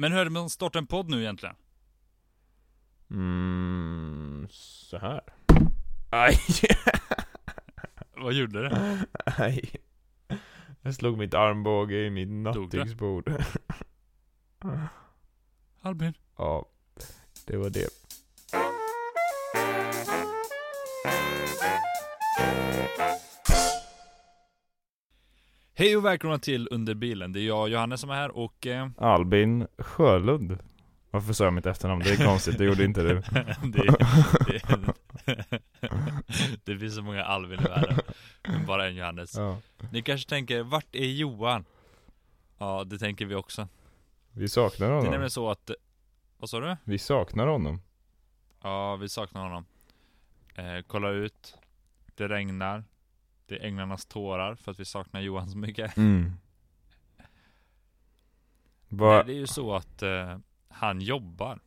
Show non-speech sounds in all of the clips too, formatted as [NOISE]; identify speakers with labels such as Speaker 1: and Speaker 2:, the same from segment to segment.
Speaker 1: Men hur är det med att starta en podd nu egentligen?
Speaker 2: Mm, så här. Aj! [LAUGHS]
Speaker 1: Vad gjorde du?
Speaker 2: Aj. Jag slog mitt armbåge i mitt
Speaker 1: det?
Speaker 2: nattduksbord.
Speaker 1: Albin?
Speaker 2: ja, det var det.
Speaker 1: Hej och välkomna till Under bilen. Det är jag, Johannes, som är här och... Eh,
Speaker 2: Albin Sjölund. Varför sa jag mitt efternamn? Det är konstigt, det gjorde inte du. [LAUGHS]
Speaker 1: det, det, [LAUGHS] det finns så många Albin i världen. Men bara en Johannes.
Speaker 2: Ja.
Speaker 1: Ni kanske tänker, vart är Johan? Ja, det tänker vi också.
Speaker 2: Vi saknar
Speaker 1: Det är
Speaker 2: honom.
Speaker 1: nämligen så att... Vad sa du?
Speaker 2: Vi saknar honom.
Speaker 1: Ja, vi saknar honom. Eh, kolla ut. Det regnar. Det är änglarnas tårar för att vi saknar Johan så mycket.
Speaker 2: Mm.
Speaker 1: Nej,
Speaker 2: Va?
Speaker 1: det är ju så att eh, han jobbar.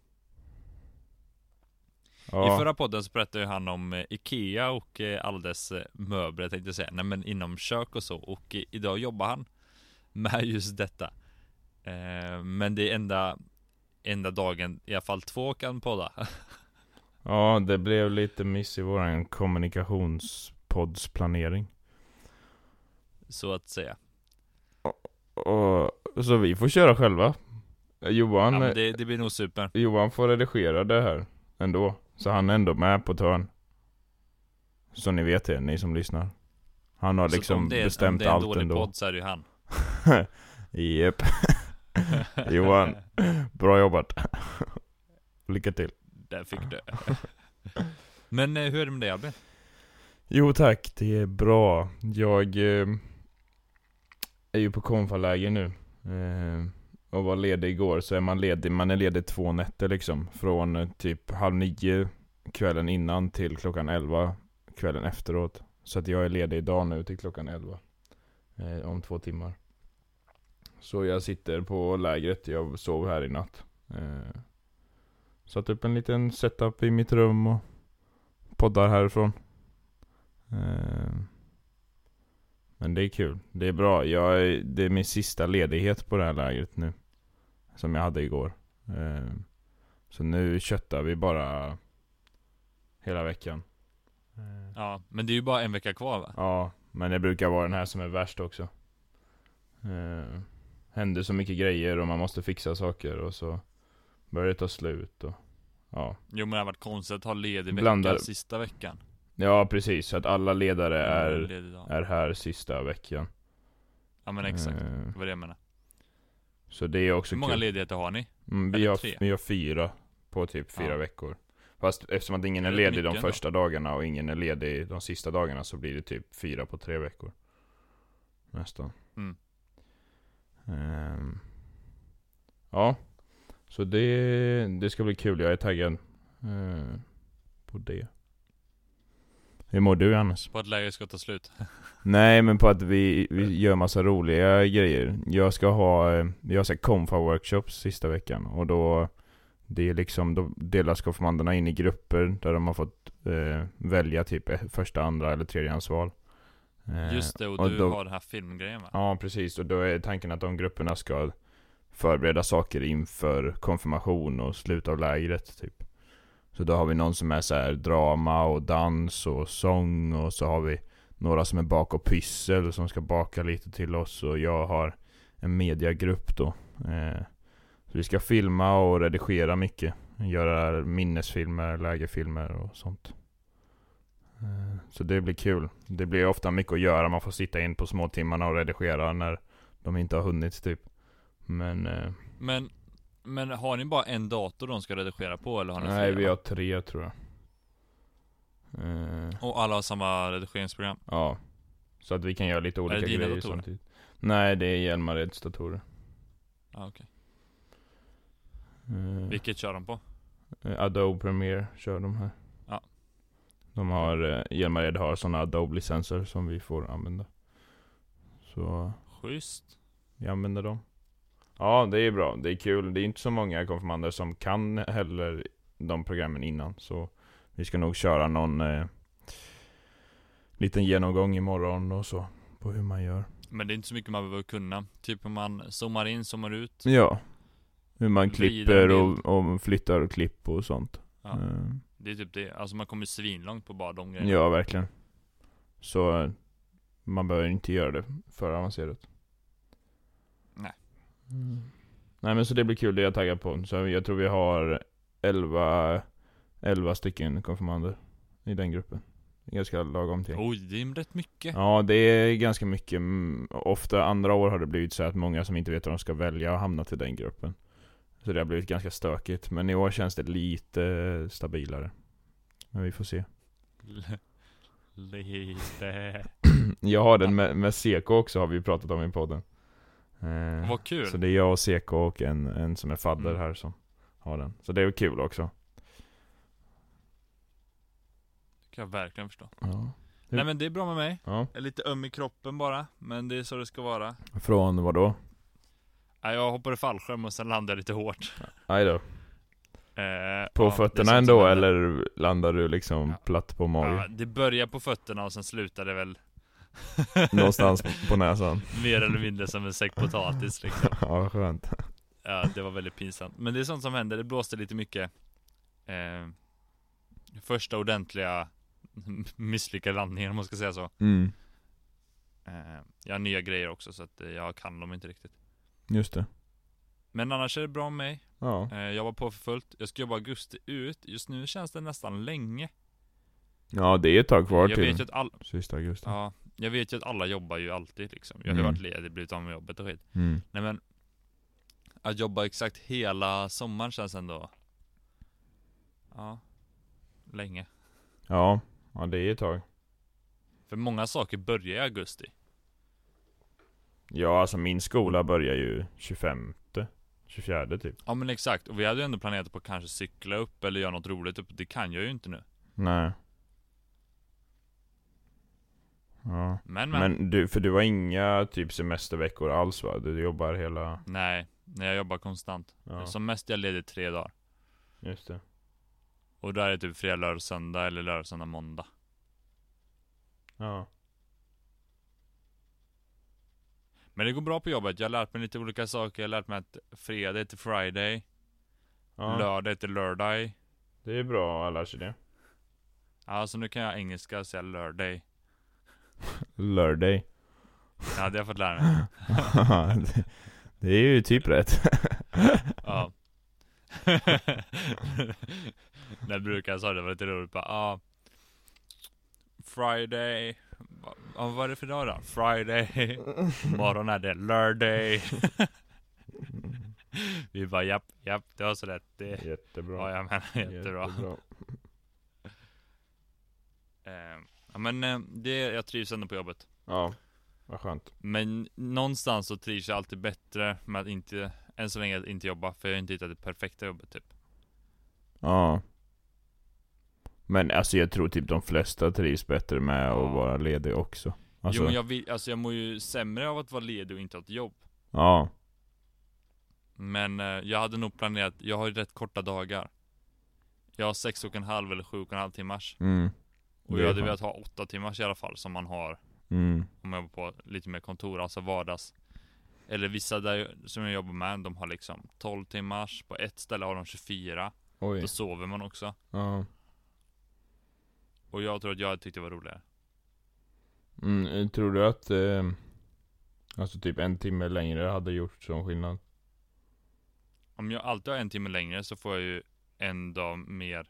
Speaker 2: Ja.
Speaker 1: I förra podden så berättade han om eh, Ikea och eh, alla dess eh, möbler tänkte jag säga. Nej men inom kök och så. Och idag jobbar han med just detta. Men det är enda, enda dagen, i alla fall två kan podda. [LAUGHS]
Speaker 2: ja, det blev lite miss i våran kommunikationspoddsplanering.
Speaker 1: Så att säga.
Speaker 2: Och, så vi får köra själva. Johan,
Speaker 1: Ja, men det, det blir nog super.
Speaker 2: Johan får redigera det här ändå. Så han är ändå med på törn. Så ni vet det, ni som lyssnar. Han har
Speaker 1: Så
Speaker 2: liksom
Speaker 1: om det, är- om
Speaker 2: bestämt
Speaker 1: det är en
Speaker 2: allt
Speaker 1: dålig
Speaker 2: ändå.
Speaker 1: podd så är det ju han. [LAUGHS]
Speaker 2: Japp. [LAUGHS] Johan, bra jobbat. Lycka till.
Speaker 1: Där fick du. Men eh, hur är det med dig Albin?
Speaker 2: Jo tack, det är bra. Jag eh, är ju på konfaläger nu. Eh, och var ledig igår, så är man ledig, man är ledig två nätter liksom. Från eh, typ halv nio kvällen innan till klockan elva kvällen efteråt. Så att jag är ledig idag nu till klockan elva. Eh, om två timmar. Så jag sitter på lägret, jag sov här i natt. Eh, satt upp en liten setup i mitt rum och poddar härifrån. Eh, men det är kul. Det är bra. Jag det är min sista ledighet på det här lägret nu. Som jag hade igår. Eh, Så nu köttar vi bara hela veckan. Eh,
Speaker 1: Ja, men det är ju bara en vecka kvar va?
Speaker 2: Ja, men det brukar vara den här som är värst också. Eh, händer så mycket grejer och man måste fixa saker och så börjar det ta slut och ja.
Speaker 1: Jo men det har varit konstigt att ha ledig vecka
Speaker 2: Blandar-
Speaker 1: sista veckan.
Speaker 2: Ja precis, så att alla ledare är, är här sista veckan.
Speaker 1: Ja men exakt,
Speaker 2: Eh,
Speaker 1: det var det jag menade.
Speaker 2: Så det är också
Speaker 1: Hur många
Speaker 2: kul.
Speaker 1: ledigheter har ni?
Speaker 2: Mm, vi,
Speaker 1: eller
Speaker 2: har,
Speaker 1: tre?
Speaker 2: vi har fyra på typ fyra
Speaker 1: Ja.
Speaker 2: veckor. Fast eftersom att ingen
Speaker 1: Det
Speaker 2: är
Speaker 1: är
Speaker 2: ledig
Speaker 1: mycket
Speaker 2: de
Speaker 1: ändå.
Speaker 2: första dagarna och ingen är ledig de sista dagarna så blir det typ fyra på tre veckor. Nästan.
Speaker 1: Mm.
Speaker 2: Ehm, ja. Så det, det ska bli kul, jag är taggad eh, på det. Hur mår du Hannes?
Speaker 1: På att läget ska ta slut. [LAUGHS]
Speaker 2: Nej men på att vi, vi gör massa roliga grejer. Jag ska ha, eh, vi har så här konfa workshops sista veckan och då Det är liksom, då delas konfirmanderna in i grupper där de har fått eh, välja typ eh, första, andra eller tredjehandsval. Eh,
Speaker 1: Just det, och,
Speaker 2: och
Speaker 1: du
Speaker 2: då-
Speaker 1: har den här filmgrejen va?
Speaker 2: Ja precis, och då är tanken att de grupperna ska förbereda saker inför konfirmation och slut av lägret typ. Så då har vi någon som är så här drama och dans och sång och så har vi några som är bak och pyssel som ska baka lite till oss och jag har en mediagrupp då. Eh, så vi ska filma och redigera mycket. Göra minnesfilmer, lägerfilmer och sånt. Eh, Så det blir kul. Det blir ofta mycket att göra. Man får sitta in på små timmarna och redigera när de inte har hunnit typ. Men eh,
Speaker 1: Men, men har ni bara en dator de ska redigera på eller har ni
Speaker 2: nej,
Speaker 1: flera?
Speaker 2: vi har tre tror jag. Eh,
Speaker 1: Och alla har samma redigeringsprogram?
Speaker 2: ja. Så att vi kan göra lite olika
Speaker 1: dina
Speaker 2: grejer
Speaker 1: datorer?
Speaker 2: samtidigt. Nej, det är Hjälmareds datorer.
Speaker 1: Ja, okej.
Speaker 2: Eh,
Speaker 1: Vilket kör de på?
Speaker 2: Eh, Adobe Premiere kör de här.
Speaker 1: Ja.
Speaker 2: De har, eh, Hjälmared har sådana Adobe-licenser som vi får använda. Så
Speaker 1: Schysst.
Speaker 2: vi använder dem. Ja, det är bra. Det är kul. Det är inte så många konfirmander som kan heller de programmen innan. Så vi ska nog köra någon eh, liten genomgång imorgon och så. På hur man gör.
Speaker 1: Men det är inte så mycket man behöver kunna. Typ om man zoomar in, zoomar ut.
Speaker 2: Ja. Hur man klipper och, och flyttar klipp och sånt.
Speaker 1: Ja.
Speaker 2: Eh,
Speaker 1: Det är typ det, alltså man kommer svinlångt på bara de grejerna
Speaker 2: Ja, verkligen. Så eh, man behöver inte göra det för avancerat.
Speaker 1: Nej.
Speaker 2: Mm. Nej men så det blir kul, det är jag taggad på. Så jag tror vi har 11, 11 stycken konfirmander i den gruppen. Ganska lagom till.
Speaker 1: Oj, det är rätt mycket
Speaker 2: Ja, det är ganska mycket. Mm, Ofta andra år har det blivit så att många som inte vet vad de ska välja har hamnat i den gruppen. Så det har blivit ganska stökigt. Men i år känns det lite stabilare. Men vi får se. [LAUGHS]
Speaker 1: Lite [CLEARS THROAT]
Speaker 2: Jag har den med, med Seko också har vi pratat om i podden. Eh,
Speaker 1: Vad kul!
Speaker 2: Så det är jag och Seko och en, en som är fadder
Speaker 1: Mm.
Speaker 2: här som har den. Så det är kul också.
Speaker 1: kan jag verkligen förstå
Speaker 2: Ja.
Speaker 1: Nej men det är bra med mig
Speaker 2: ja.
Speaker 1: Jag är lite öm i kroppen bara, men det är så det ska vara
Speaker 2: Från vad då?
Speaker 1: Jag hoppade fallskärm och sen landade jag lite hårt
Speaker 2: Aj då.
Speaker 1: eh,
Speaker 2: På
Speaker 1: ja, det
Speaker 2: fötterna ändå eller landar du liksom
Speaker 1: Ja.
Speaker 2: platt på mage?
Speaker 1: Ja, det började på fötterna och sen slutade väl [LAUGHS]
Speaker 2: Någonstans på näsan?
Speaker 1: Mer eller mindre som en säck potatis liksom [LAUGHS]
Speaker 2: ja, skönt.
Speaker 1: Ja, det var väldigt pinsamt. Men det är sånt som händer, det blåste lite mycket. Eh, första ordentliga [LAUGHS] misslyckade landningen om man ska säga så.
Speaker 2: Mm,
Speaker 1: Eh, jag har nya grejer också så att eh, jag kan dem inte riktigt.
Speaker 2: just det.
Speaker 1: Men annars är det bra med mig.
Speaker 2: Ja.
Speaker 1: Eh, jag var på för fullt. Jag ska jobba augusti ut. Just nu känns det nästan länge.
Speaker 2: Ja, det är ett tag kvar
Speaker 1: jag
Speaker 2: till
Speaker 1: vet att all,
Speaker 2: sista augusti.
Speaker 1: ja, jag vet ju att alla jobbar ju alltid liksom. Jag har
Speaker 2: Mm.
Speaker 1: varit ledig, blivit av med jobbet och skit.
Speaker 2: Mm.
Speaker 1: Nej men Att jobba exakt hela sommaren känns ändå Ja Länge
Speaker 2: Ja, ja det är ett tag.
Speaker 1: För många saker börjar i augusti
Speaker 2: Ja, alltså min skola börjar ju 25 24 typ.
Speaker 1: Ja men exakt, och vi hade ju ändå planerat på att kanske cykla upp eller göra något roligt upp Det kan jag ju inte nu
Speaker 2: Nej. Ja.
Speaker 1: Men men,
Speaker 2: Men du, för du har inga typ semesterveckor alls va? Du jobbar hela...
Speaker 1: Nej, när jag jobbar konstant
Speaker 2: Ja,
Speaker 1: Som mest jag ledig tre dagar
Speaker 2: just det.
Speaker 1: Och där är typ fredag, lördag, söndag eller lördag, söndag, måndag
Speaker 2: Ja.
Speaker 1: Men det går bra på jobbet, jag har lärt mig lite olika saker Jag har lärt mig att fredag heter Friday
Speaker 2: ja.
Speaker 1: Lördag heter lördag
Speaker 2: Det är bra att lära sig det.
Speaker 1: Ja, så nu kan jag engelska och säga lördag
Speaker 2: Lördag.
Speaker 1: Ja, det har jag fått lära mig.
Speaker 2: Det, [LAUGHS] det är ju typ rätt. [LAUGHS]
Speaker 1: Ja. [LAUGHS] När brukaren sa det var lite roligt bara, ah, Friday Ja, vad är det för dag då? Friday. Imorgon är det lördag. Vi bara japp, japp, det var så rätt. Det
Speaker 2: Jättebra.
Speaker 1: Ja, jag menar jättebra. Eh, Ja men eh, det, jag trivs ändå på jobbet
Speaker 2: Ja, vad skönt.
Speaker 1: Men någonstans så trivs jag alltid bättre med att inte Än så länge inte jobba, för jag har inte hittat det perfekta jobbet typ
Speaker 2: Ja. Men alltså jag tror typ de flesta trivs bättre med
Speaker 1: Ja.
Speaker 2: att vara ledig också. Alltså,
Speaker 1: Jo men jag vill, alltså jag mår ju sämre av att vara ledig och inte ha ett jobb
Speaker 2: Ja.
Speaker 1: Men eh, jag hade nog planerat, jag har ju rätt korta dagar Jag har sex och en halv eller sju och en halv timmars
Speaker 2: Mm.
Speaker 1: Och jag hade velat ha åtta timmars i alla fall som man har
Speaker 2: Mm.
Speaker 1: Om jag jobbar på lite mer kontor, alltså vardags Eller vissa där som jag jobbar med, de har liksom 12 timmars På ett ställe har de 24
Speaker 2: Oj.
Speaker 1: Då sover man också
Speaker 2: Ja.
Speaker 1: Och jag tror att jag tyckte det var roligare
Speaker 2: Mm, tror du att eh, Alltså typ en timme längre hade gjort sån skillnad?
Speaker 1: Om jag alltid har en timme längre så får jag ju en dag mer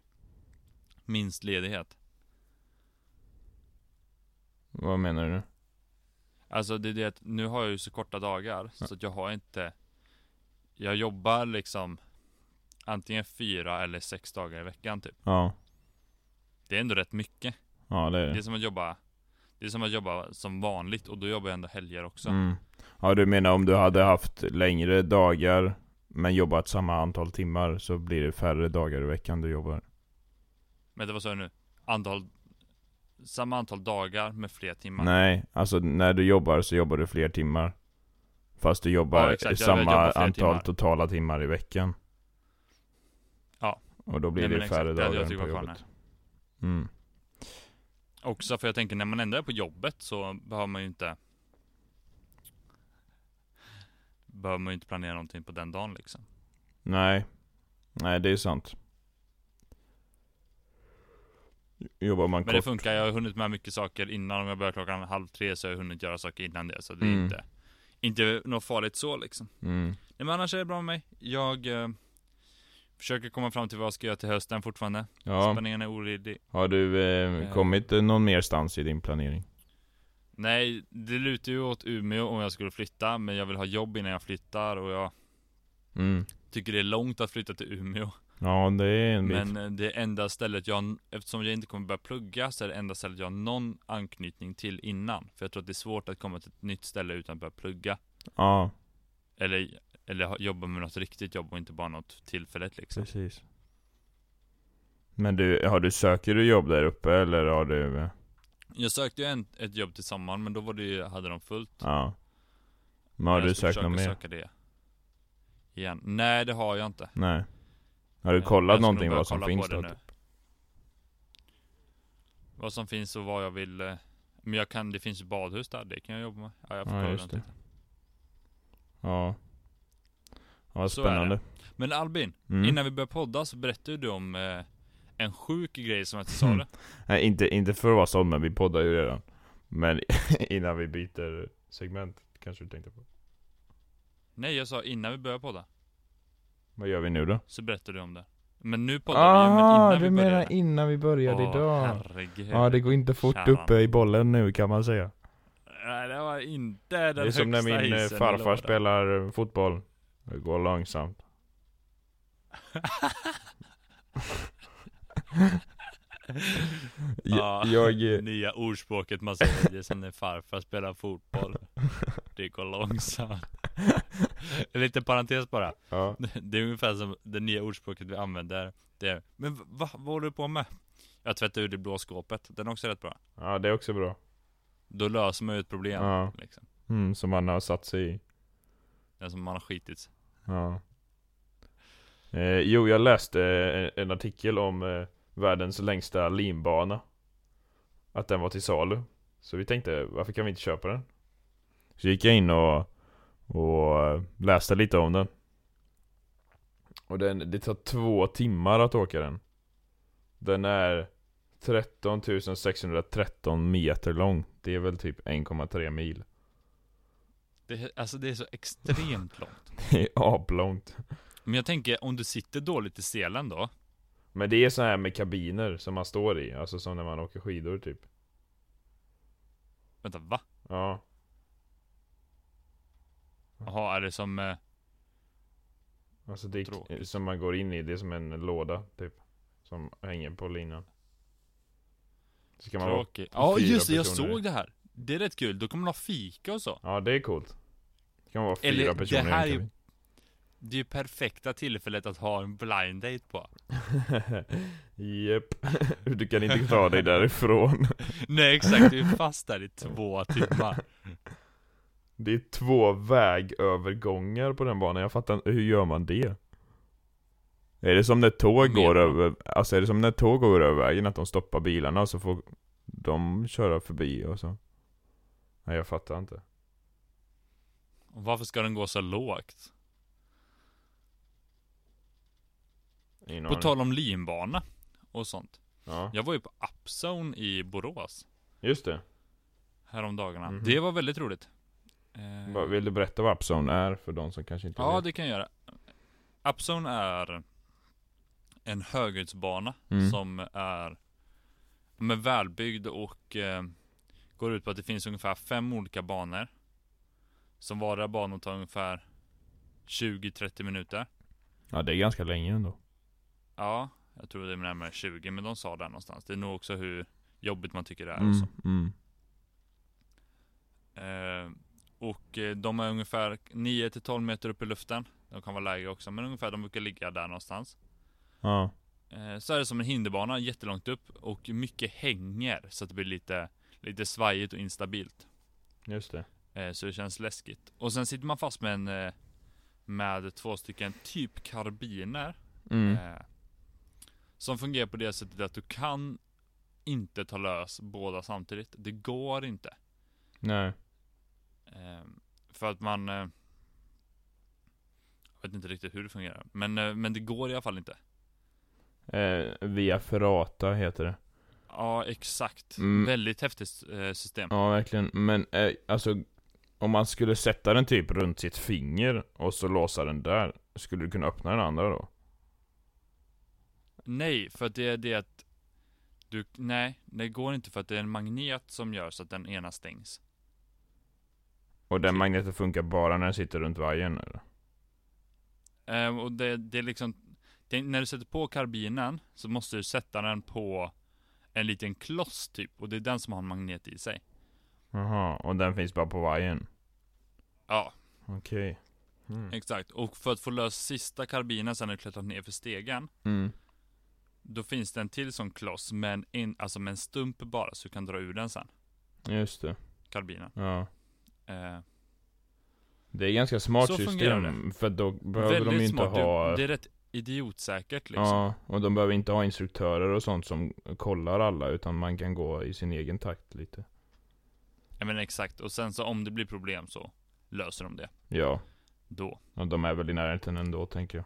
Speaker 1: Minst ledighet
Speaker 2: Vad menar du?
Speaker 1: Alltså det är det att nu har jag ju så korta dagar så att jag har inte Jag jobbar liksom Antingen fyra eller sex dagar i veckan typ
Speaker 2: Ja.
Speaker 1: Det är ändå rätt mycket
Speaker 2: Ja det är
Speaker 1: Det är
Speaker 2: det.
Speaker 1: som att jobba Det är som att jobba som vanligt och då jobbar jag ändå helger också
Speaker 2: Mm. Ja du menar om du hade haft längre dagar Men jobbat samma antal timmar så blir det färre dagar i veckan du jobbar?
Speaker 1: Men det var så nu Antal Samma antal dagar med fler timmar
Speaker 2: Nej, alltså när du jobbar så jobbar du fler timmar Fast du jobbar
Speaker 1: Ja, exakt.
Speaker 2: Samma
Speaker 1: jobbar
Speaker 2: antal
Speaker 1: timmar.
Speaker 2: totala timmar i veckan
Speaker 1: Ja.
Speaker 2: Och då blir
Speaker 1: Nej,
Speaker 2: det
Speaker 1: exakt.
Speaker 2: färre
Speaker 1: Det jag
Speaker 2: dagar
Speaker 1: tyckt
Speaker 2: på jobbet mm.
Speaker 1: Också för jag tänker när man ändå är på jobbet så behöver man ju inte Behöver man ju inte planera någonting på den dagen liksom
Speaker 2: Nej. Nej, det är sant. Jobbar man
Speaker 1: Men
Speaker 2: kort.
Speaker 1: det funkar, jag har hunnit med mycket saker innan. Om jag börjar klockan halv tre så har jag hunnit göra saker innan det. Så det är
Speaker 2: Mm.
Speaker 1: inte, inte något farligt så liksom.
Speaker 2: Mm.
Speaker 1: Nej, men annars är det bra med mig. Jag eh, försöker komma fram till vad jag ska göra till hösten fortfarande.
Speaker 2: Ja.
Speaker 1: Spänningen är olidlig.
Speaker 2: Har du eh,
Speaker 1: Eh.
Speaker 2: kommit någon mer stans i din planering?
Speaker 1: Nej, det lutar ju åt Umeå om jag skulle flytta. Men jag vill ha jobb innan jag flyttar och jag
Speaker 2: Mm.
Speaker 1: tycker det är långt att flytta till Umeå.
Speaker 2: Ja, det är en bit.
Speaker 1: Men eh, det enda stället jag, eftersom jag inte kommer börja plugga så är det enda stället jag har någon anknytning till innan. För jag tror att det är svårt att komma till ett nytt ställe utan att börja plugga.
Speaker 2: Ja,
Speaker 1: Eller, eller jobba med något riktigt jobb och inte bara något tillfälligt liksom.
Speaker 2: precis. Men du, har du, söker du jobb där uppe eller har du? eh,
Speaker 1: Jag sökte ju en, ett jobb till sommaren men då var det ju, hade de fullt.
Speaker 2: Ja. Men har
Speaker 1: Jag
Speaker 2: du
Speaker 1: ska
Speaker 2: sökt något
Speaker 1: försöka
Speaker 2: mer?
Speaker 1: söka det. Igen. Nej det har jag inte.
Speaker 2: Nej. Har du
Speaker 1: Eh,
Speaker 2: kollat
Speaker 1: jag
Speaker 2: någonting vad som finns
Speaker 1: det
Speaker 2: då? Typ?
Speaker 1: Vad som finns och vad jag vill. eh, Men jag kan, det finns ju badhus där, det kan jag jobba med. Ja, jag får
Speaker 2: Ja,
Speaker 1: kolla
Speaker 2: det. Ja. Ja,
Speaker 1: det.
Speaker 2: spännande.
Speaker 1: Men Albin,
Speaker 2: Mm.
Speaker 1: innan vi börjar podda så berättade du om eh, en sjuk grej som är till
Speaker 2: Mm.
Speaker 1: salu.
Speaker 2: Nej, inte, inte för att vara sån, men vi poddar ju redan. Men [LAUGHS] innan vi byter segment, kanske du tänkte på.
Speaker 1: Nej jag sa innan vi börjar podda.
Speaker 2: Vad gör vi nu då?
Speaker 1: Så berättade du om det. Men nu poddar vi ju, men
Speaker 2: Ah,
Speaker 1: innan
Speaker 2: du
Speaker 1: vi
Speaker 2: menar
Speaker 1: började.
Speaker 2: innan vi började
Speaker 1: Åh,
Speaker 2: idag?
Speaker 1: herregud.
Speaker 2: Ja, det går inte fort
Speaker 1: Kära.
Speaker 2: uppe i bollen nu kan man säga.
Speaker 1: Nej det var inte den
Speaker 2: det är som när
Speaker 1: högsta
Speaker 2: min eh,
Speaker 1: isen
Speaker 2: farfar spelar eh, fotboll. Det går långsamt. [LAUGHS]
Speaker 1: Ja,
Speaker 2: jag, jag,
Speaker 1: nya ordspråket man säger, det är som när farfar spelar fotboll. [LAUGHS] Det går långsamt. [LAUGHS] [LAUGHS] En liten parentes bara.
Speaker 2: ja. [LAUGHS]
Speaker 1: Det är ungefär som det nya ordspråket vi använder. Det är, men va, vad håller du på med? Jag tvättar ur det blå skåpet. Den är också rätt bra.
Speaker 2: ja, det är också bra.
Speaker 1: Då löser man ju ett problem.
Speaker 2: Ja.
Speaker 1: Liksom.
Speaker 2: Mm, som man har satt sig i.
Speaker 1: Den som man har skitit.
Speaker 2: Ja. Eh, jo, jag läste eh, en artikel om eh, världens längsta linbana. Att den var till salu. Så vi tänkte, varför kan vi inte köpa den? Så gick jag in och, och läste lite om den. Och den, det tar två timmar att åka den. Den är 13 613 meter lång. Det är väl typ 1,3 mil.
Speaker 1: Det, alltså det är så extremt långt. [LAUGHS]
Speaker 2: Det är aplångt.
Speaker 1: Men jag tänker, om du sitter dåligt i selen då?
Speaker 2: Men det är så här med kabiner som man står i, alltså som när man åker skidor typ
Speaker 1: Vänta, va?
Speaker 2: Ja,
Speaker 1: Jaha, är det som... Eh,
Speaker 2: alltså det är som man går in i, det är som en låda typ Som hänger på linan Så kan man
Speaker 1: tråkigt? Ja just det, jag såg det här. Det är rätt kul, då kommer man ha fika och så.
Speaker 2: Ja det är coolt Det kan vara fyra
Speaker 1: Eller, det
Speaker 2: personer en
Speaker 1: här är. Det är ju perfekta tillfället att ha en blind date på. [LAUGHS]
Speaker 2: Japp, [LAUGHS] du kan inte ta dig därifrån [LAUGHS]
Speaker 1: Nej exakt, du är fast där i två timmar.
Speaker 2: Det är två vägövergångar på den banan, jag fattar inte, hur gör man det? Är det som när tåg går över, alltså är det som när tåg går över vägen, att de stoppar bilarna och så får de köra förbi och så? Nej jag fattar inte
Speaker 1: varför ska den gå så lågt? På tal om linbana och sånt.
Speaker 2: Ja,
Speaker 1: Jag var ju på Upzone i Borås
Speaker 2: just det.
Speaker 1: häromdagarna.
Speaker 2: Mhm.
Speaker 1: Det var väldigt roligt. Eh,
Speaker 2: Vill du berätta vad Upzone är för de som kanske inte
Speaker 1: Ja,
Speaker 2: vet?
Speaker 1: det kan jag göra. Upzone är en höghöjdsbana
Speaker 2: Mm.
Speaker 1: som är med välbyggd och eh, går ut på att det finns ungefär fem olika banor. Som vardera banor tar ungefär 20-30 minuter.
Speaker 2: Ja det är ganska länge ändå.
Speaker 1: Ja, jag tror det är närmare 20, men de sa där någonstans. Det är nog också hur jobbigt man tycker det är och
Speaker 2: Mm,
Speaker 1: så.
Speaker 2: mm.
Speaker 1: Eh, och eh, de är ungefär 9-12 meter upp i luften. De kan vara lägre också, men ungefär de brukar ligga där någonstans.
Speaker 2: Ja,
Speaker 1: Eh, så är det som en hinderbana jättelångt upp och mycket hänger så att det blir lite, lite svajigt och instabilt.
Speaker 2: just det.
Speaker 1: Eh, så det känns läskigt. Och sen sitter man fast med en med två stycken typ karbiner.
Speaker 2: Mm.
Speaker 1: Som fungerar på det sättet att du kan inte ta lös båda samtidigt. Det går inte.
Speaker 2: Nej.
Speaker 1: Eh, för att man... Eh, vet inte riktigt hur det fungerar. Men, eh, men det går i alla fall inte.
Speaker 2: Eh, via Ferrata heter det.
Speaker 1: Ja, exakt.
Speaker 2: Mm.
Speaker 1: Väldigt häftigt system.
Speaker 2: Ja, verkligen. Men alltså, om man skulle sätta den typ runt sitt finger och så låsa den där, skulle du kunna öppna den andra då?
Speaker 1: Nej, för att det är det att du, nej, det går inte för att det är en magnet som gör så att den ena stängs.
Speaker 2: Och den magneten funkar bara när den sitter runt vajern eller?
Speaker 1: Eh, och det, det är liksom, det, när du sätter på karbinen så måste du sätta den på en liten kloss typ, och det är den som har en magnet i sig.
Speaker 2: Jaha, och den finns bara på vajern?
Speaker 1: Ja,
Speaker 2: Okej. Mm.
Speaker 1: exakt. Och för att få lös sista karbinen sen när du klättrat ner för stegen,
Speaker 2: Mm.
Speaker 1: då finns det en till sån kloss med en, in, alltså med en stump bara, så du kan dra ur den sen,
Speaker 2: Just det.
Speaker 1: karbinen.
Speaker 2: Ja.
Speaker 1: Eh,
Speaker 2: Det är ganska smart
Speaker 1: Så
Speaker 2: system, för då behöver de
Speaker 1: väldigt
Speaker 2: inte
Speaker 1: smart.
Speaker 2: ha...
Speaker 1: Det, är rätt idiotsäkert liksom.
Speaker 2: Ja, och de behöver inte ha instruktörer och sånt som kollar alla, utan man kan gå i sin egen takt lite.
Speaker 1: Ja men exakt, och sen så om det blir problem så löser de det.
Speaker 2: Ja,
Speaker 1: Då.
Speaker 2: och de är väl i närheten ändå, tänker jag.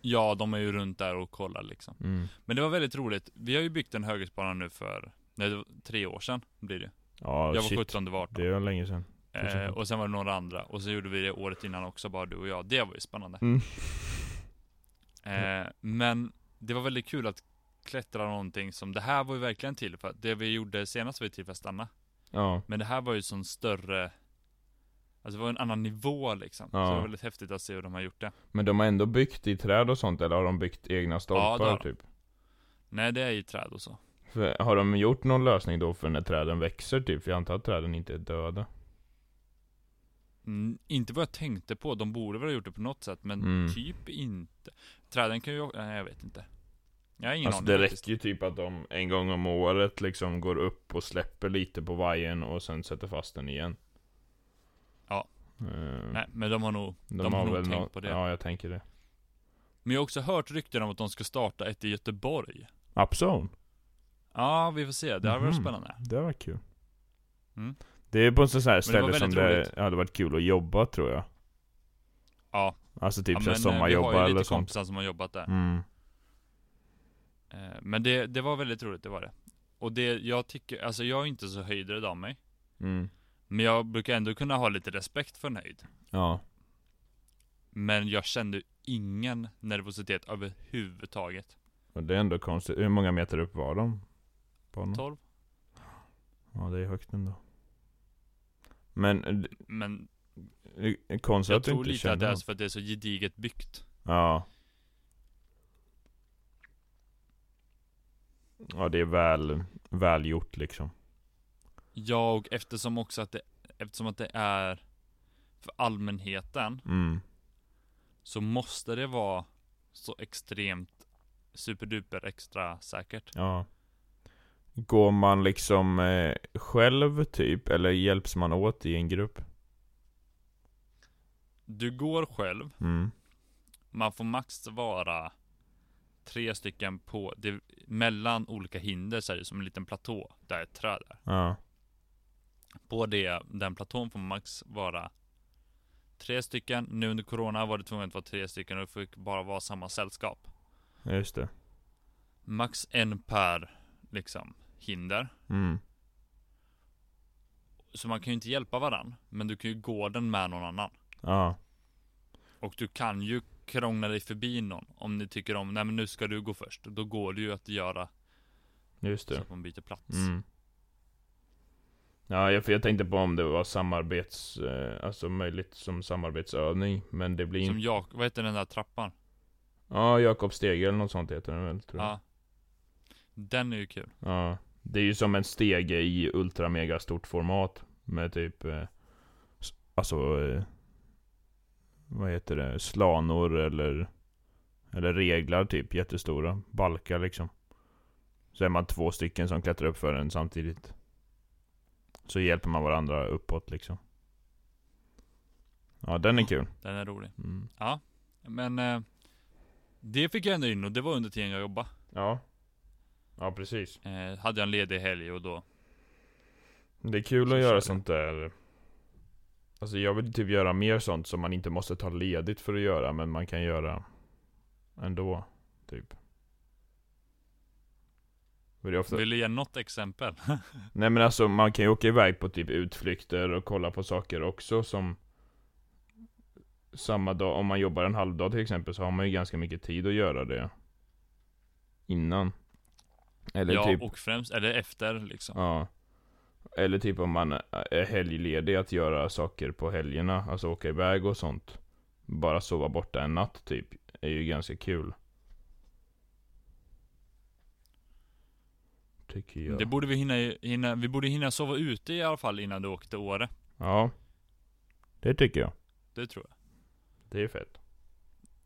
Speaker 1: Ja, de är ju runt där och kollar liksom.
Speaker 2: Mm.
Speaker 1: Men det var väldigt roligt. Vi har ju byggt en höghusbana nu för, nej, tre år sedan blir det.
Speaker 2: Ja,
Speaker 1: Jag var
Speaker 2: shit.
Speaker 1: 17, det var 18.
Speaker 2: Det var länge sedan.
Speaker 1: Eh, och sen var det några andra. Och så gjorde vi det året innan också, bara du och jag. Det var ju spännande.
Speaker 2: Mm. [LAUGHS]
Speaker 1: Eh, men det var väldigt kul att klättra någonting som, det här var ju verkligen till för det vi gjorde senast var ju till för att stanna.
Speaker 2: Ja,
Speaker 1: Men det här var ju sån större Alltså det var en annan nivå liksom. Så
Speaker 2: Ja.
Speaker 1: det var väldigt häftigt att se hur de har gjort det.
Speaker 2: men de har ändå byggt i träd och sånt, eller har de byggt egna stolpar
Speaker 1: de.
Speaker 2: typ?
Speaker 1: Nej det är i träd och så.
Speaker 2: För, har de gjort någon lösning då för när träden växer typ? För jag antar att träden inte är döda.
Speaker 1: Mm, inte vad jag tänkte på, de borde väl ha gjort det på något sätt, men
Speaker 2: Mm.
Speaker 1: typ inte. Träden kan ju, nej jag vet inte. Jag har ingen
Speaker 2: Alltså
Speaker 1: aning
Speaker 2: det
Speaker 1: faktiskt.
Speaker 2: räcker ju typ att de en gång om året liksom går upp och släpper lite på vajern och sen sätter fast den igen.
Speaker 1: Ja.
Speaker 2: Eh,
Speaker 1: Nej, men de har nog, de, har nog tänkt
Speaker 2: nå-
Speaker 1: på det.
Speaker 2: Ja, jag tänker det.
Speaker 1: Men jag har också hört rykten om att de ska starta ett i Göteborg.
Speaker 2: Upzone?
Speaker 1: Ja, vi får se. Det hade varit
Speaker 2: Mhm.
Speaker 1: spännande.
Speaker 2: Det var kul.
Speaker 1: Mm.
Speaker 2: Det är på ett sånt här
Speaker 1: det
Speaker 2: ställe som
Speaker 1: väldigt
Speaker 2: det
Speaker 1: roligt.
Speaker 2: hade varit kul att jobba tror jag.
Speaker 1: Ja,
Speaker 2: Alltså typ
Speaker 1: ja
Speaker 2: så här
Speaker 1: men, eh, vi
Speaker 2: sommarjobba
Speaker 1: har ju
Speaker 2: eller
Speaker 1: lite
Speaker 2: sånt.
Speaker 1: kompisar som har jobbat där.
Speaker 2: Mm.
Speaker 1: Eh, Men det, det var väldigt roligt, det var det. Och det, jag tycker, alltså jag är inte så höjdrädd av mig.
Speaker 2: Mm.
Speaker 1: Men jag brukar ändå kunna ha lite respekt för en höjd.
Speaker 2: Ja.
Speaker 1: Men jag kände ingen nervositet överhuvudtaget.
Speaker 2: Och det är ändå konstigt. Hur många meter upp var de? På någon?
Speaker 1: 12.
Speaker 2: Ja, det är högt ändå. Men, eh,
Speaker 1: Men
Speaker 2: konstigt
Speaker 1: jag tror
Speaker 2: inte
Speaker 1: lite att det är för att det är så gediget byggt.
Speaker 2: Ja. Ja, det är väl, väl gjort liksom.
Speaker 1: Ja, och eftersom också att det, eftersom att det är för allmänheten,
Speaker 2: Mm.
Speaker 1: så måste det vara så extremt superduper extra säkert.
Speaker 2: Ja. Går man liksom eh, själv typ, eller hjälps man åt i en grupp?
Speaker 1: Du går själv,
Speaker 2: Mm.
Speaker 1: man får max vara tre stycken på, det, mellan olika hinder så är det som en liten platå, där ett träd är.
Speaker 2: Ja.
Speaker 1: På det, den platån får max vara tre stycken. Nu under corona var det tvunget att vara tre stycken och det fick bara vara samma sällskap.
Speaker 2: Just det.
Speaker 1: Max en per, liksom, hinder.
Speaker 2: Mm.
Speaker 1: Så man kan ju inte hjälpa varann, men du kan ju gå den med någon annan.
Speaker 2: Ja.
Speaker 1: Och du kan ju krångla dig förbi någon om ni tycker om, nej men nu ska du gå först. Då går det ju att göra
Speaker 2: Just
Speaker 1: så
Speaker 2: det.
Speaker 1: att man byter plats.
Speaker 2: Mm. Ja, jag, för jag tänkte på om det var samarbets, eh, alltså möjligt som samarbetsövning, men det blir
Speaker 1: Som
Speaker 2: inte...
Speaker 1: jag, vad heter den där trappan?
Speaker 2: Ja, Jakob Stege eller något sånt heter den väl, tror jag.
Speaker 1: Ja. Den är ju kul.
Speaker 2: Ja. Det är ju som en stege i ultra mega stort format, med typ, eh, alltså, eh, vad heter det, slanor eller, eller reglar typ, jättestora, balkar liksom. Så är man två stycken som klättrar upp för en samtidigt. Så hjälper man varandra uppåt liksom. Ja, den är kul.
Speaker 1: Den är rolig.
Speaker 2: Mm.
Speaker 1: Men eh, det fick jag ändå in och det var under tiden jag jobbade.
Speaker 2: Ja. Ja, precis.
Speaker 1: Eh, hade jag en ledig helg och då
Speaker 2: Det är kul att göra sånt där. Alltså jag vill typ göra mer sånt som man inte måste ta ledigt för att göra, men man kan göra ändå, typ. Ofta...
Speaker 1: Vill du ge något exempel? [LAUGHS]
Speaker 2: Nej men alltså man kan ju åka iväg på typ utflykter och kolla på saker också som Samma dag, om man jobbar en halvdag till exempel så har man ju ganska mycket tid att göra det Innan Eller
Speaker 1: ja,
Speaker 2: typ
Speaker 1: och främst, eller efter liksom.
Speaker 2: Ja Eller typ om man är helgledig att göra saker på helgerna Alltså åka iväg och sånt Bara sova borta en natt typ Är ju ganska kul Tycker jag
Speaker 1: Det borde vi hinna, hinna, vi borde hinna sova ute i alla fall innan du åkte Åre.
Speaker 2: Ja Det tycker jag
Speaker 1: Det tror jag.
Speaker 2: Det är fett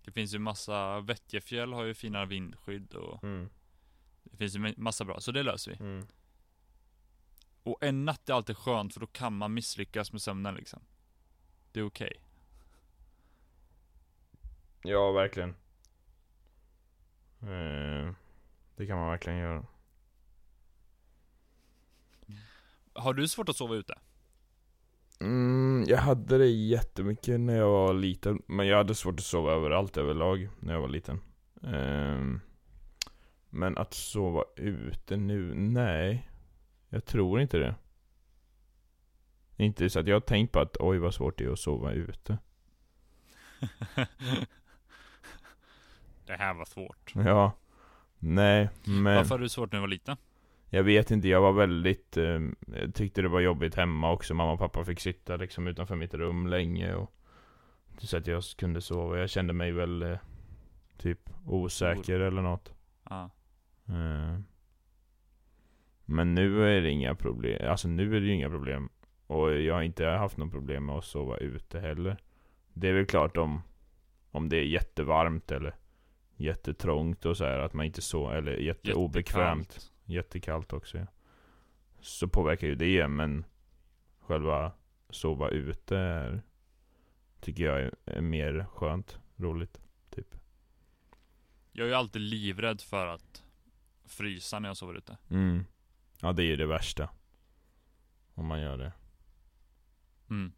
Speaker 1: Det finns ju massa, Vettjefjäll har ju fina vindskydd och
Speaker 2: mm.
Speaker 1: Finns ju massa bra, så det löser vi.
Speaker 2: Mm.
Speaker 1: Och en natt är alltid skönt för då kan man misslyckas med sömnen liksom. Det är okej.
Speaker 2: Ja, verkligen. Eh, det kan man verkligen göra.
Speaker 1: Har du svårt att sova ute?
Speaker 2: Mm, jag hade det jättemycket när jag var liten, men jag hade svårt att sova överallt överlag när jag var liten. Eh, men att sova ute nu, nej. Jag tror inte det. Inte så att jag har tänkt på att oj vad svårt det är att sova ute. [LAUGHS]
Speaker 1: det här var svårt.
Speaker 2: Ja. Nej, men...
Speaker 1: Varför hade du svårt när du var liten?
Speaker 2: Jag vet inte, jag var väldigt, eh, jag tyckte det var jobbigt hemma också. Mamma och pappa fick sitta liksom utanför mitt rum länge och så att jag kunde sova. Jag kände mig väl eh, typ osäker eller något.
Speaker 1: Ja.
Speaker 2: Eh, men nu är det inga problem, alltså nu är det ju inga problem. Och jag har inte haft något problem med att sova ute heller. Det är väl klart om, om det är jättevarmt eller jättetrångt och så här, att man inte så eller jätteobekvämt.
Speaker 1: Jättekallt.
Speaker 2: Jättekallt också ja. Så påverkar ju det, men själva sova ute är, tycker jag är, är mer skönt, roligt, typ.
Speaker 1: Jag är ju alltid livrädd för att frysa när jag sover ute.
Speaker 2: Mm. Ja, det är ju det värsta. Om man gör det.
Speaker 1: Mm.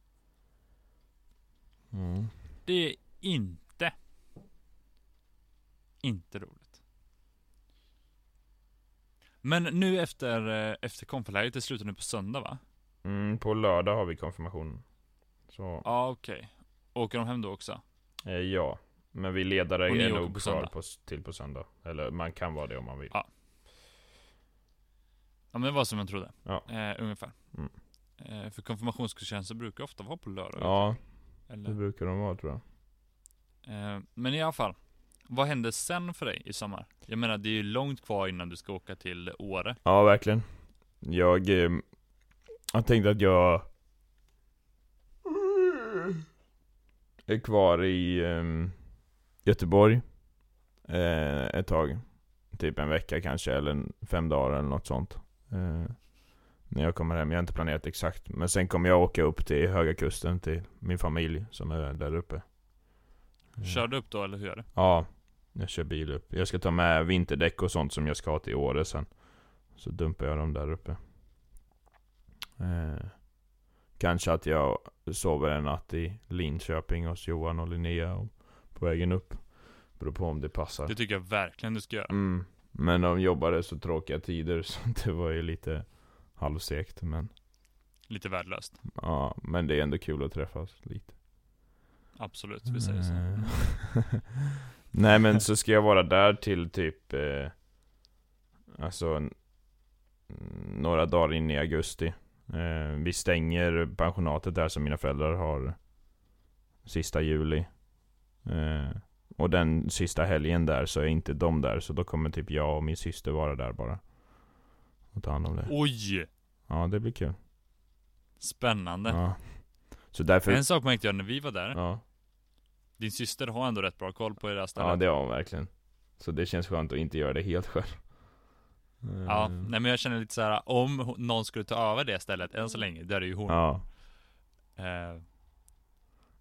Speaker 2: Mm.
Speaker 1: Det är inte Inte roligt Men nu efter, eh, efter konferläget, det slutar nu på söndag va?
Speaker 2: Mm, på lördag har vi konfirmation. Så,
Speaker 1: Ja okej Åker de hem då också?
Speaker 2: eh, ja. Men vi ledare är nog kvar på, till på söndag. Eller man kan vara det om man vill.
Speaker 1: Ja. Ja men det var som jag trodde
Speaker 2: Ja.
Speaker 1: eh, Ungefär
Speaker 2: Mm.
Speaker 1: eh, För konfirmationsgudstjänster brukar ofta vara på lördag
Speaker 2: Ja, det
Speaker 1: eller?
Speaker 2: brukar de vara tror jag.
Speaker 1: Eh, men i alla fall Vad händer sen för dig i sommar? Jag menar det är ju långt kvar innan du ska åka till Åre
Speaker 2: Ja, verkligen. Jag eh, har tänkt att jag är kvar i eh, Göteborg eh, ett tag. Typ en vecka kanske, eller fem dagar eller något sånt. Eh, när jag kommer hem. Jag har inte planerat exakt. Men sen kommer jag åka upp till Höga Kusten till min familj som är där uppe. Eh,
Speaker 1: Kör du upp då eller hur är det?
Speaker 2: Ja, jag kör bil upp. Jag ska ta med vinterdäck och sånt som jag ska ha till Åre sen. Så dumpar jag dem där uppe. Eh, kanske att jag sover en natt i Linköping hos Johan och Linnea och på vägen upp. Beror på om det passar.
Speaker 1: Det tycker jag verkligen du ska göra
Speaker 2: Mm. Men de jobbade så tråkiga tider [LAUGHS] så det var ju lite halvsekt. Men,
Speaker 1: Lite värdelöst
Speaker 2: ja, men det är ändå kul att träffas lite.
Speaker 1: Absolut, vi säger så
Speaker 2: Eh, [LAUGHS] Nej men så ska jag vara där till typ eh, Alltså Några dagar in i augusti eh, Vi stänger pensionatet där som mina föräldrar har Sista juli eh, Och den sista helgen där så är inte de där Så då kommer typ jag och min syster vara där bara. Och ta hand om det.
Speaker 1: Oj!
Speaker 2: Ja det blir kul.
Speaker 1: Spännande.
Speaker 2: Ja. Så därför
Speaker 1: En sak märkte jag när vi var där.
Speaker 2: Ja,
Speaker 1: Din syster har ändå rätt bra koll på det där stället.
Speaker 2: ja det har hon verkligen. Så det känns skönt att inte göra det helt själv.
Speaker 1: Ja,
Speaker 2: Eh,
Speaker 1: nej men jag känner lite så här om någon skulle ta över det stället än så länge, där är ju hon.
Speaker 2: Ja,
Speaker 1: eh,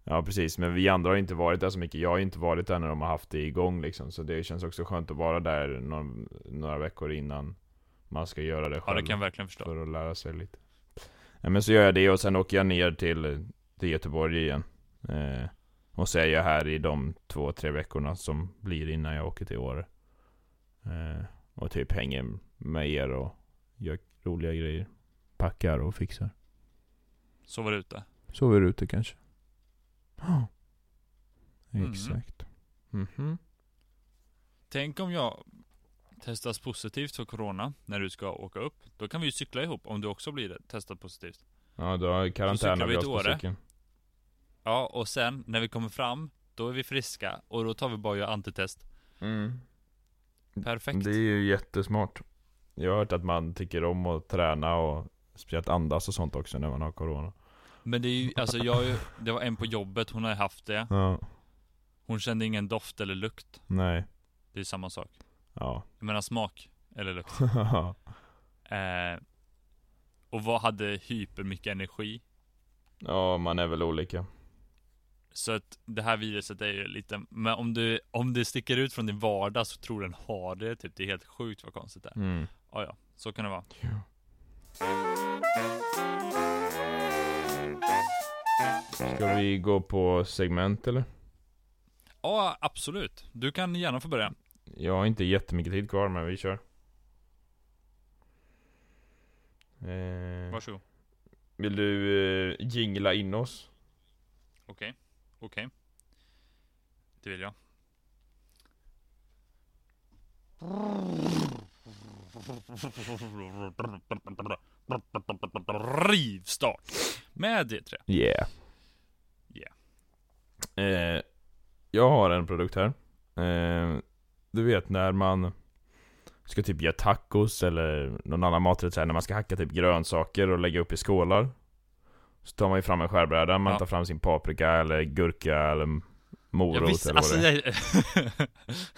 Speaker 2: ja precis. Men vi andra har inte varit där så mycket. Jag har inte varit där när de har haft det igång liksom. Så det känns också skönt att vara där någon, några veckor innan man ska göra det
Speaker 1: Ja
Speaker 2: själv.
Speaker 1: det kan jag verkligen förstå
Speaker 2: För att lära sig lite. Ja, men så gör jag det och sen åker jag ner till, till Göteborg igen. Eh, och så är jag här i de två, tre veckorna som blir innan jag åker till Åre. Eh, och typ hänger med er och gör roliga grejer. Packar och fixar.
Speaker 1: Sover ute.
Speaker 2: Sover ute kanske. Ja.
Speaker 1: Mm.
Speaker 2: Exakt. Mhm.
Speaker 1: Tänk om jag testas positivt för corona när du ska åka upp. Då kan vi ju cykla ihop om du också blir testad positivt.
Speaker 2: Ja, då har karantän av
Speaker 1: vi
Speaker 2: oss på cykeln.
Speaker 1: Ja, och sen när vi kommer fram, då är vi friska och då tar vi bara och gör antitest.
Speaker 2: Mm.
Speaker 1: Perfekt.
Speaker 2: Det är ju jättesmart. Jag har hört att man tycker om att träna och speciellt andas och sånt också när man har corona.
Speaker 1: Men det är ju, alltså jag, ju- det var en på jobbet, hon har haft det.
Speaker 2: Ja,
Speaker 1: Hon kände ingen doft eller lukt.
Speaker 2: nej.
Speaker 1: Det är samma sak.
Speaker 2: Ja.
Speaker 1: Jag menar smak eller lukt. [LAUGHS] Eh, och vad hade hypermycket energi.
Speaker 2: ja, man är väl olika.
Speaker 1: Så att det här viruset är ju lite, men om du, om det sticker ut från din vardag så tror den har det typ. Det är helt sjukt vad konstigt det är.
Speaker 2: Mm.
Speaker 1: Ja, ja, så kan det vara.
Speaker 2: Ska vi gå på segment eller?
Speaker 1: Ja, absolut. Du kan gärna få börja.
Speaker 2: Jag har inte jättemycket tid kvar men vi kör. Eh,
Speaker 1: Varsågod.
Speaker 2: vill du eh, jingla in oss?
Speaker 1: Okej. Okej. Det vill jag. Rivstart! Med D3.
Speaker 2: Yeah.
Speaker 1: Yeah.
Speaker 2: Eh, jag har en produkt här. Eh, du vet när man ska typ göra tacos eller någon annan maträtt så här, när man ska hacka typ grönsaker och lägga upp i skålar. Så tar man ju fram en skärbräda, man
Speaker 1: Ja.
Speaker 2: tar fram sin paprika eller gurka eller morot
Speaker 1: Jag visste,
Speaker 2: eller vad
Speaker 1: alltså
Speaker 2: det är.
Speaker 1: jag...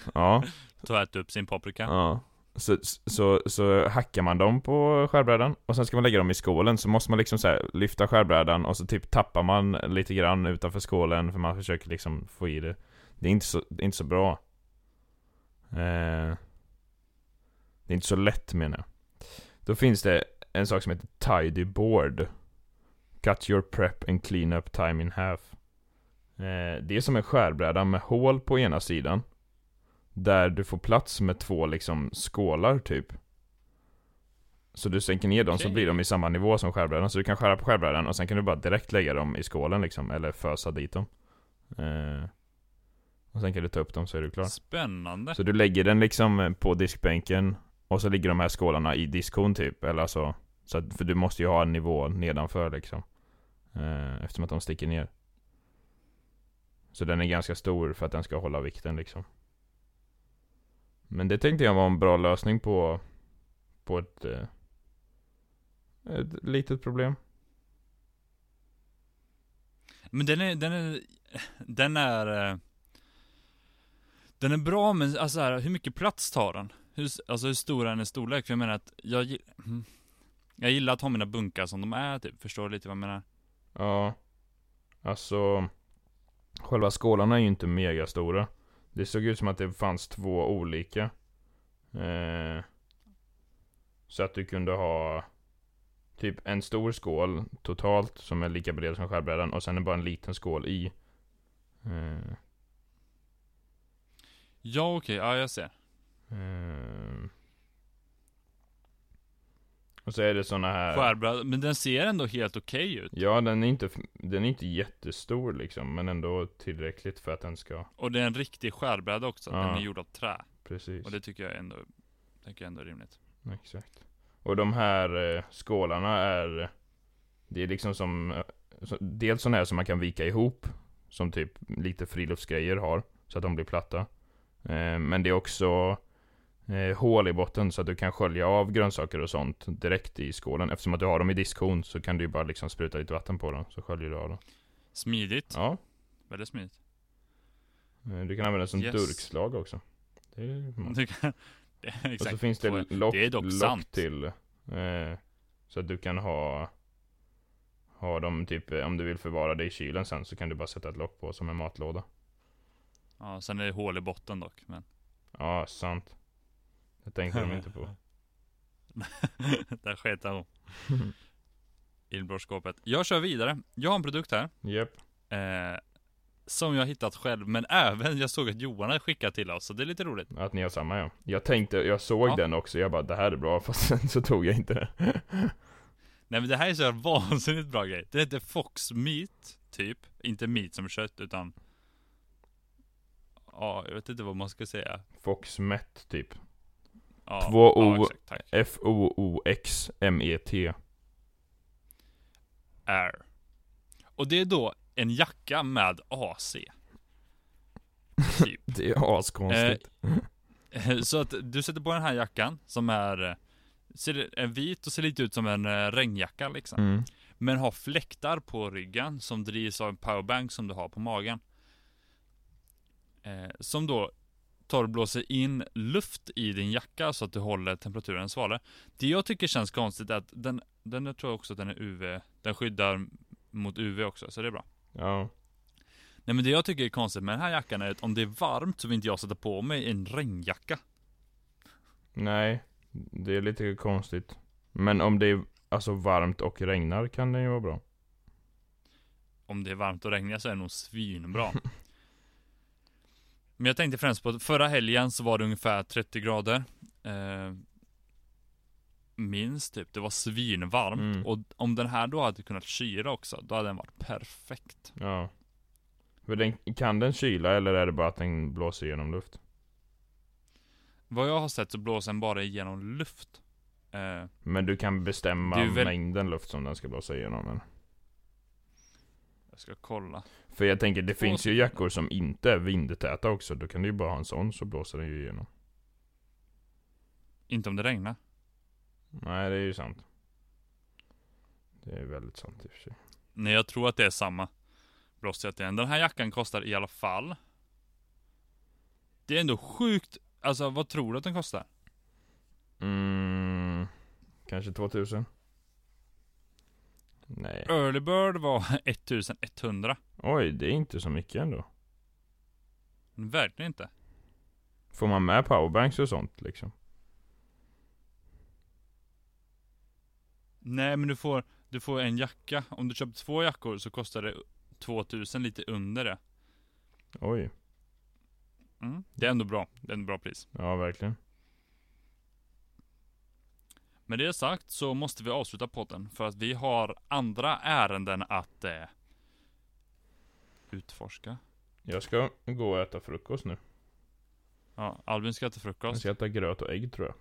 Speaker 1: [LAUGHS]
Speaker 2: Ja,
Speaker 1: Ta ät upp sin paprika.
Speaker 2: ja. Så, så, så hackar man dem på skärbrädan och sen ska man lägga dem i skålen så måste man liksom så här, lyfta skärbrädan och så typ tappar man lite grann utanför skålen för man försöker liksom få i det. Det är inte så, det är inte så bra. Eh, det är inte så lätt menar jag. Då finns det en sak som heter Tidy Board. Cut your prep and clean up time in half. Eh, det är som en skärbräda med hål på ena sidan. Där du får plats med två liksom skålar typ. Så du sänker ner dem så
Speaker 1: Okej.
Speaker 2: blir de i samma nivå som skärbrädan. Så du kan skära på skärbrädan och sen kan du bara direkt lägga dem i skålen liksom. Eller fösa dit dem. Eh, och sen kan du ta upp dem så är du klar.
Speaker 1: Spännande.
Speaker 2: Så du lägger den liksom på diskbänken och så ligger de här skålarna i diskhon typ, eller alltså så att, För du måste ju ha en nivå nedanför liksom eh, Eftersom att de sticker ner Så den är ganska stor för att den ska hålla vikten liksom Men det tänkte jag var en bra lösning på På ett eh, Ett litet problem
Speaker 1: Men den är, den är, den är eh, Den är bra men alltså här, hur mycket plats tar den? Hur, alltså hur stor är den i storlek? För jag menar att jag mm. Jag gillar att ha mina bunkar som de är typ, förstår du lite vad jag menar?
Speaker 2: Ja Alltså Själva skålarna är ju inte mega stora Det såg ut som att det fanns två olika. Eh, Så att du kunde ha Typ en stor skål totalt som är lika bred som skärbrädan och sen är bara en liten skål i. Eh,
Speaker 1: Ja okej, ja jag ser.
Speaker 2: eh, Och så är det såna här
Speaker 1: Skärbräda, men den ser ändå helt okej ut.
Speaker 2: Ja den är inte Den är inte jättestor liksom Men ändå tillräckligt för att den ska
Speaker 1: Och det är en riktig skärbräda också,
Speaker 2: Ja.
Speaker 1: den är gjord av trä.
Speaker 2: Precis.
Speaker 1: Och det tycker jag ändå, tycker jag ändå är rimligt.
Speaker 2: Exakt. Och de här eh, skålarna är Det är liksom som eh, så, Dels sådana här som man kan vika ihop Som typ lite friluftsgrejer har Så att de blir platta. Eh, Men det är också eh, Hål i botten så att du kan skölja av grönsaker och sånt Direkt i skålen Eftersom att du har dem i diskhon så kan du ju bara liksom spruta lite vatten på dem Så sköljer du av dem
Speaker 1: Smidigt,
Speaker 2: Ja
Speaker 1: väldigt smidigt
Speaker 2: eh, Du kan använda den som
Speaker 1: Yes.
Speaker 2: durkslag också Det är.
Speaker 1: Du kan, [LAUGHS] det,
Speaker 2: Och
Speaker 1: exakt
Speaker 2: så finns det
Speaker 1: Och
Speaker 2: lock,
Speaker 1: det är dock
Speaker 2: lock till. Eh, så att du kan ha Ha dem typ, eh, om du vill förvara det i kylen sen så kan du bara sätta ett lock på som en matlåda.
Speaker 1: Ja, sen är det hål i botten dock, men
Speaker 2: Ja, sant. Det tänkte de inte på. [LAUGHS]
Speaker 1: Där sket jag [LAUGHS] om. illbrorskåpet. Jag kör vidare. Jag har en produkt här.
Speaker 2: Japp.
Speaker 1: Eh, som jag hittat själv, men även jag såg att Johan har skickat till oss, så det är lite roligt.
Speaker 2: Att ni har samma ja. Jag tänkte, jag såg
Speaker 1: Ja.
Speaker 2: den också, jag bara det här är bra, [LAUGHS] fast sen så tog jag inte det.
Speaker 1: Nej men det här är så vansinnigt bra grej. Det heter Fox Meat, typ. Inte meat som kött, utan... Ja, jag vet inte vad man ska säga.
Speaker 2: Foxmet typ.
Speaker 1: Ja,
Speaker 2: Två
Speaker 1: ja,
Speaker 2: O.
Speaker 1: exakt, tack.
Speaker 2: F-O-O-X-M-E-T.
Speaker 1: Air. Och det är då en jacka med AC. Typ. [LAUGHS]
Speaker 2: Det är askonstigt. [LAUGHS]
Speaker 1: Så att du sätter på den här jackan som är, eh, ser, är vit och ser lite ut som en eh, regnjacka liksom.
Speaker 2: Mm.
Speaker 1: Men har fläktar på ryggen som drivs av en powerbank som du har på magen. Eh, som då tar och blåser in luft i din jacka så att du håller temperaturen svalare. Det jag tycker känns konstigt är att den, den jag tror också att den är UV, den skyddar mot UV också, så det är bra.
Speaker 2: Ja.
Speaker 1: Nej men det jag tycker är konstigt med den här jackan är att om det är varmt så vill inte jag sätta på mig en regnjacka.
Speaker 2: Nej, det är lite konstigt. Men om det är alltså varmt och regnar kan den ju vara bra.
Speaker 1: Om det är varmt och regnigt så är det nog svinbra. [LAUGHS] Men jag tänkte främst på att förra helgen så var det ungefär 30 grader. Eh, minst typ. Det var svinvarmt.
Speaker 2: Mm.
Speaker 1: Och om den här då hade kunnat kyla också, då hade den varit perfekt.
Speaker 2: Ja. Den, kan den kyla eller är det bara att den blåser igenom luft?
Speaker 1: Vad jag har sett så blåser den bara igenom luft. Eh,
Speaker 2: Men du kan bestämma
Speaker 1: väl-
Speaker 2: mängden luft som den ska blåsa igenom men.
Speaker 1: Jag ska kolla.
Speaker 2: För jag tänker, det finns ju jackor som inte är vindtäta också. Då kan du ju bara ha en sån så blåser den ju igenom.
Speaker 1: Inte om det regnar.
Speaker 2: Nej, det är ju sant. Det är väldigt sant i och för sig.
Speaker 1: Nej, jag tror att det är samma blåsighet igen. Den här jackan kostar i alla fall. Det är ändå sjukt. Alltså, vad tror du att den kostar?
Speaker 2: Mm, kanske 2000? Nej.
Speaker 1: Early Bird var [LAUGHS] 1100.
Speaker 2: Oj, det är inte så mycket ändå.
Speaker 1: Verkligen inte.
Speaker 2: Får man med powerbanks och sånt liksom?
Speaker 1: Nej, men du får, du får en jacka. Om du köper två jackor så kostar det 2000, lite under det.
Speaker 2: Oj,
Speaker 1: Mm. Det är ändå bra. Det är ändå bra pris.
Speaker 2: ja verkligen.
Speaker 1: Med det sagt så måste vi avsluta podden för att vi har andra ärenden att eh, utforska.
Speaker 2: Jag ska gå och äta frukost nu.
Speaker 1: Ja, Albin ska äta
Speaker 2: Jag
Speaker 1: frukost.
Speaker 2: ska äta gröt och ägg tror jag.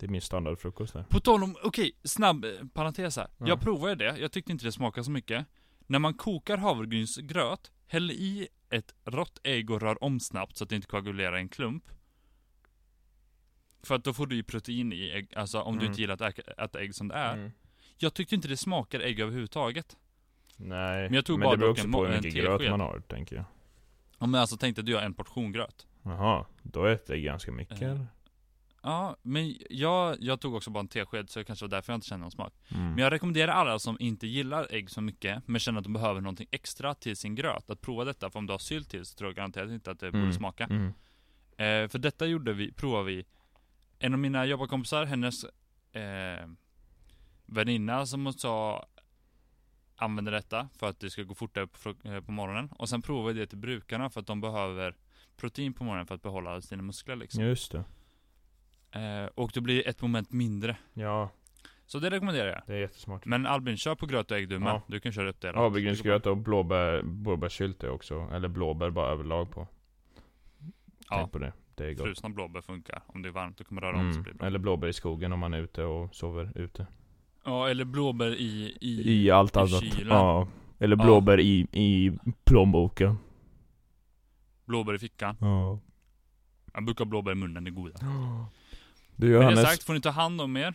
Speaker 2: Det är min standardfrukost där.
Speaker 1: På tal om, okej, snabb eh, parentes här.
Speaker 2: Ja.
Speaker 1: Jag provade det, jag tyckte inte det smakade så mycket. När man kokar havregrynsgröt, häll i ett rått ägg och rör om snabbt så att det inte koagulerar i en klump. För att då får du ju protein i ägg, alltså om du
Speaker 2: Mm.
Speaker 1: inte gillar att äta, ägg som det är.
Speaker 2: Mm.
Speaker 1: Jag tyckte inte det smakade ägg överhuvudtaget.
Speaker 2: Nej,
Speaker 1: Men jag tog
Speaker 2: men
Speaker 1: bara
Speaker 2: det beror också på hur mycket gröt man har, tänker jag.
Speaker 1: Om jag alltså tänkte du gör en portion gröt.
Speaker 2: Jaha, då äter jag ganska mycket
Speaker 1: Eh,
Speaker 2: eller?
Speaker 1: Ja, men jag, jag tog också bara en tesked så det kanske var därför jag inte kände någon smak.
Speaker 2: Mm.
Speaker 1: Men jag rekommenderar alla som inte gillar ägg så mycket, men känner att de behöver någonting extra till sin gröt, att prova detta. För om du har sylt till så tror jag garanterat inte att det borde
Speaker 2: Mm.
Speaker 1: smaka.
Speaker 2: Mm.
Speaker 1: Eh, för detta gjorde vi, provade vi. En av mina jobbarkompisar, hennes eh, väninna som hon sa använder detta för att det ska gå fortare på, eh, på morgonen. Och sen provade vi det till brukarna för att de behöver protein på morgonen för att behålla sina muskler liksom.
Speaker 2: Just det.
Speaker 1: Eh, och det blir ett moment mindre.
Speaker 2: Ja,
Speaker 1: Så det rekommenderar jag.
Speaker 2: det är jättesmart.
Speaker 1: Men Albin, kör på gröt och ägg du med.
Speaker 2: Ja.
Speaker 1: Du kan köra upp det. då.
Speaker 2: Havregrynsgröt och blåbär, blåbärssylt är också, eller blåbär bara överlag på.
Speaker 1: Ja.
Speaker 2: Tänk på det, det är gott.
Speaker 1: Frusna blåbär funkar. Om det är varmt, då kommer röra om så
Speaker 2: Mm.
Speaker 1: blir det bra.
Speaker 2: Eller blåbär i skogen om man är ute och sover ute.
Speaker 1: Ja, eller blåbär i... I,
Speaker 2: I allt
Speaker 1: i
Speaker 2: annat.
Speaker 1: kylen.
Speaker 2: Ja. Eller
Speaker 1: Ja.
Speaker 2: blåbär i, i plånboken.
Speaker 1: blåbär i fickan.
Speaker 2: Ja.
Speaker 1: Jag brukar ha blåbär i munnen, det är goda.
Speaker 2: Du
Speaker 1: Med det
Speaker 2: Johannes,
Speaker 1: sagt får ni ta hand om er.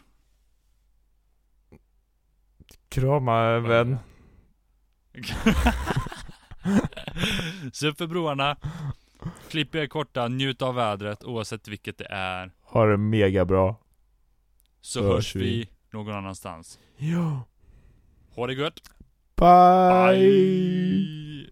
Speaker 2: krama vän.
Speaker 1: Se upp för broarna. [LAUGHS] Klipp er korta, njut av vädret oavsett vilket det är.
Speaker 2: Ha det mega bra.
Speaker 1: Så
Speaker 2: Hörs
Speaker 1: hörs
Speaker 2: vi.
Speaker 1: vi någon annanstans.
Speaker 2: Ja.
Speaker 1: Ha det gött.
Speaker 2: Bye.
Speaker 1: Bye.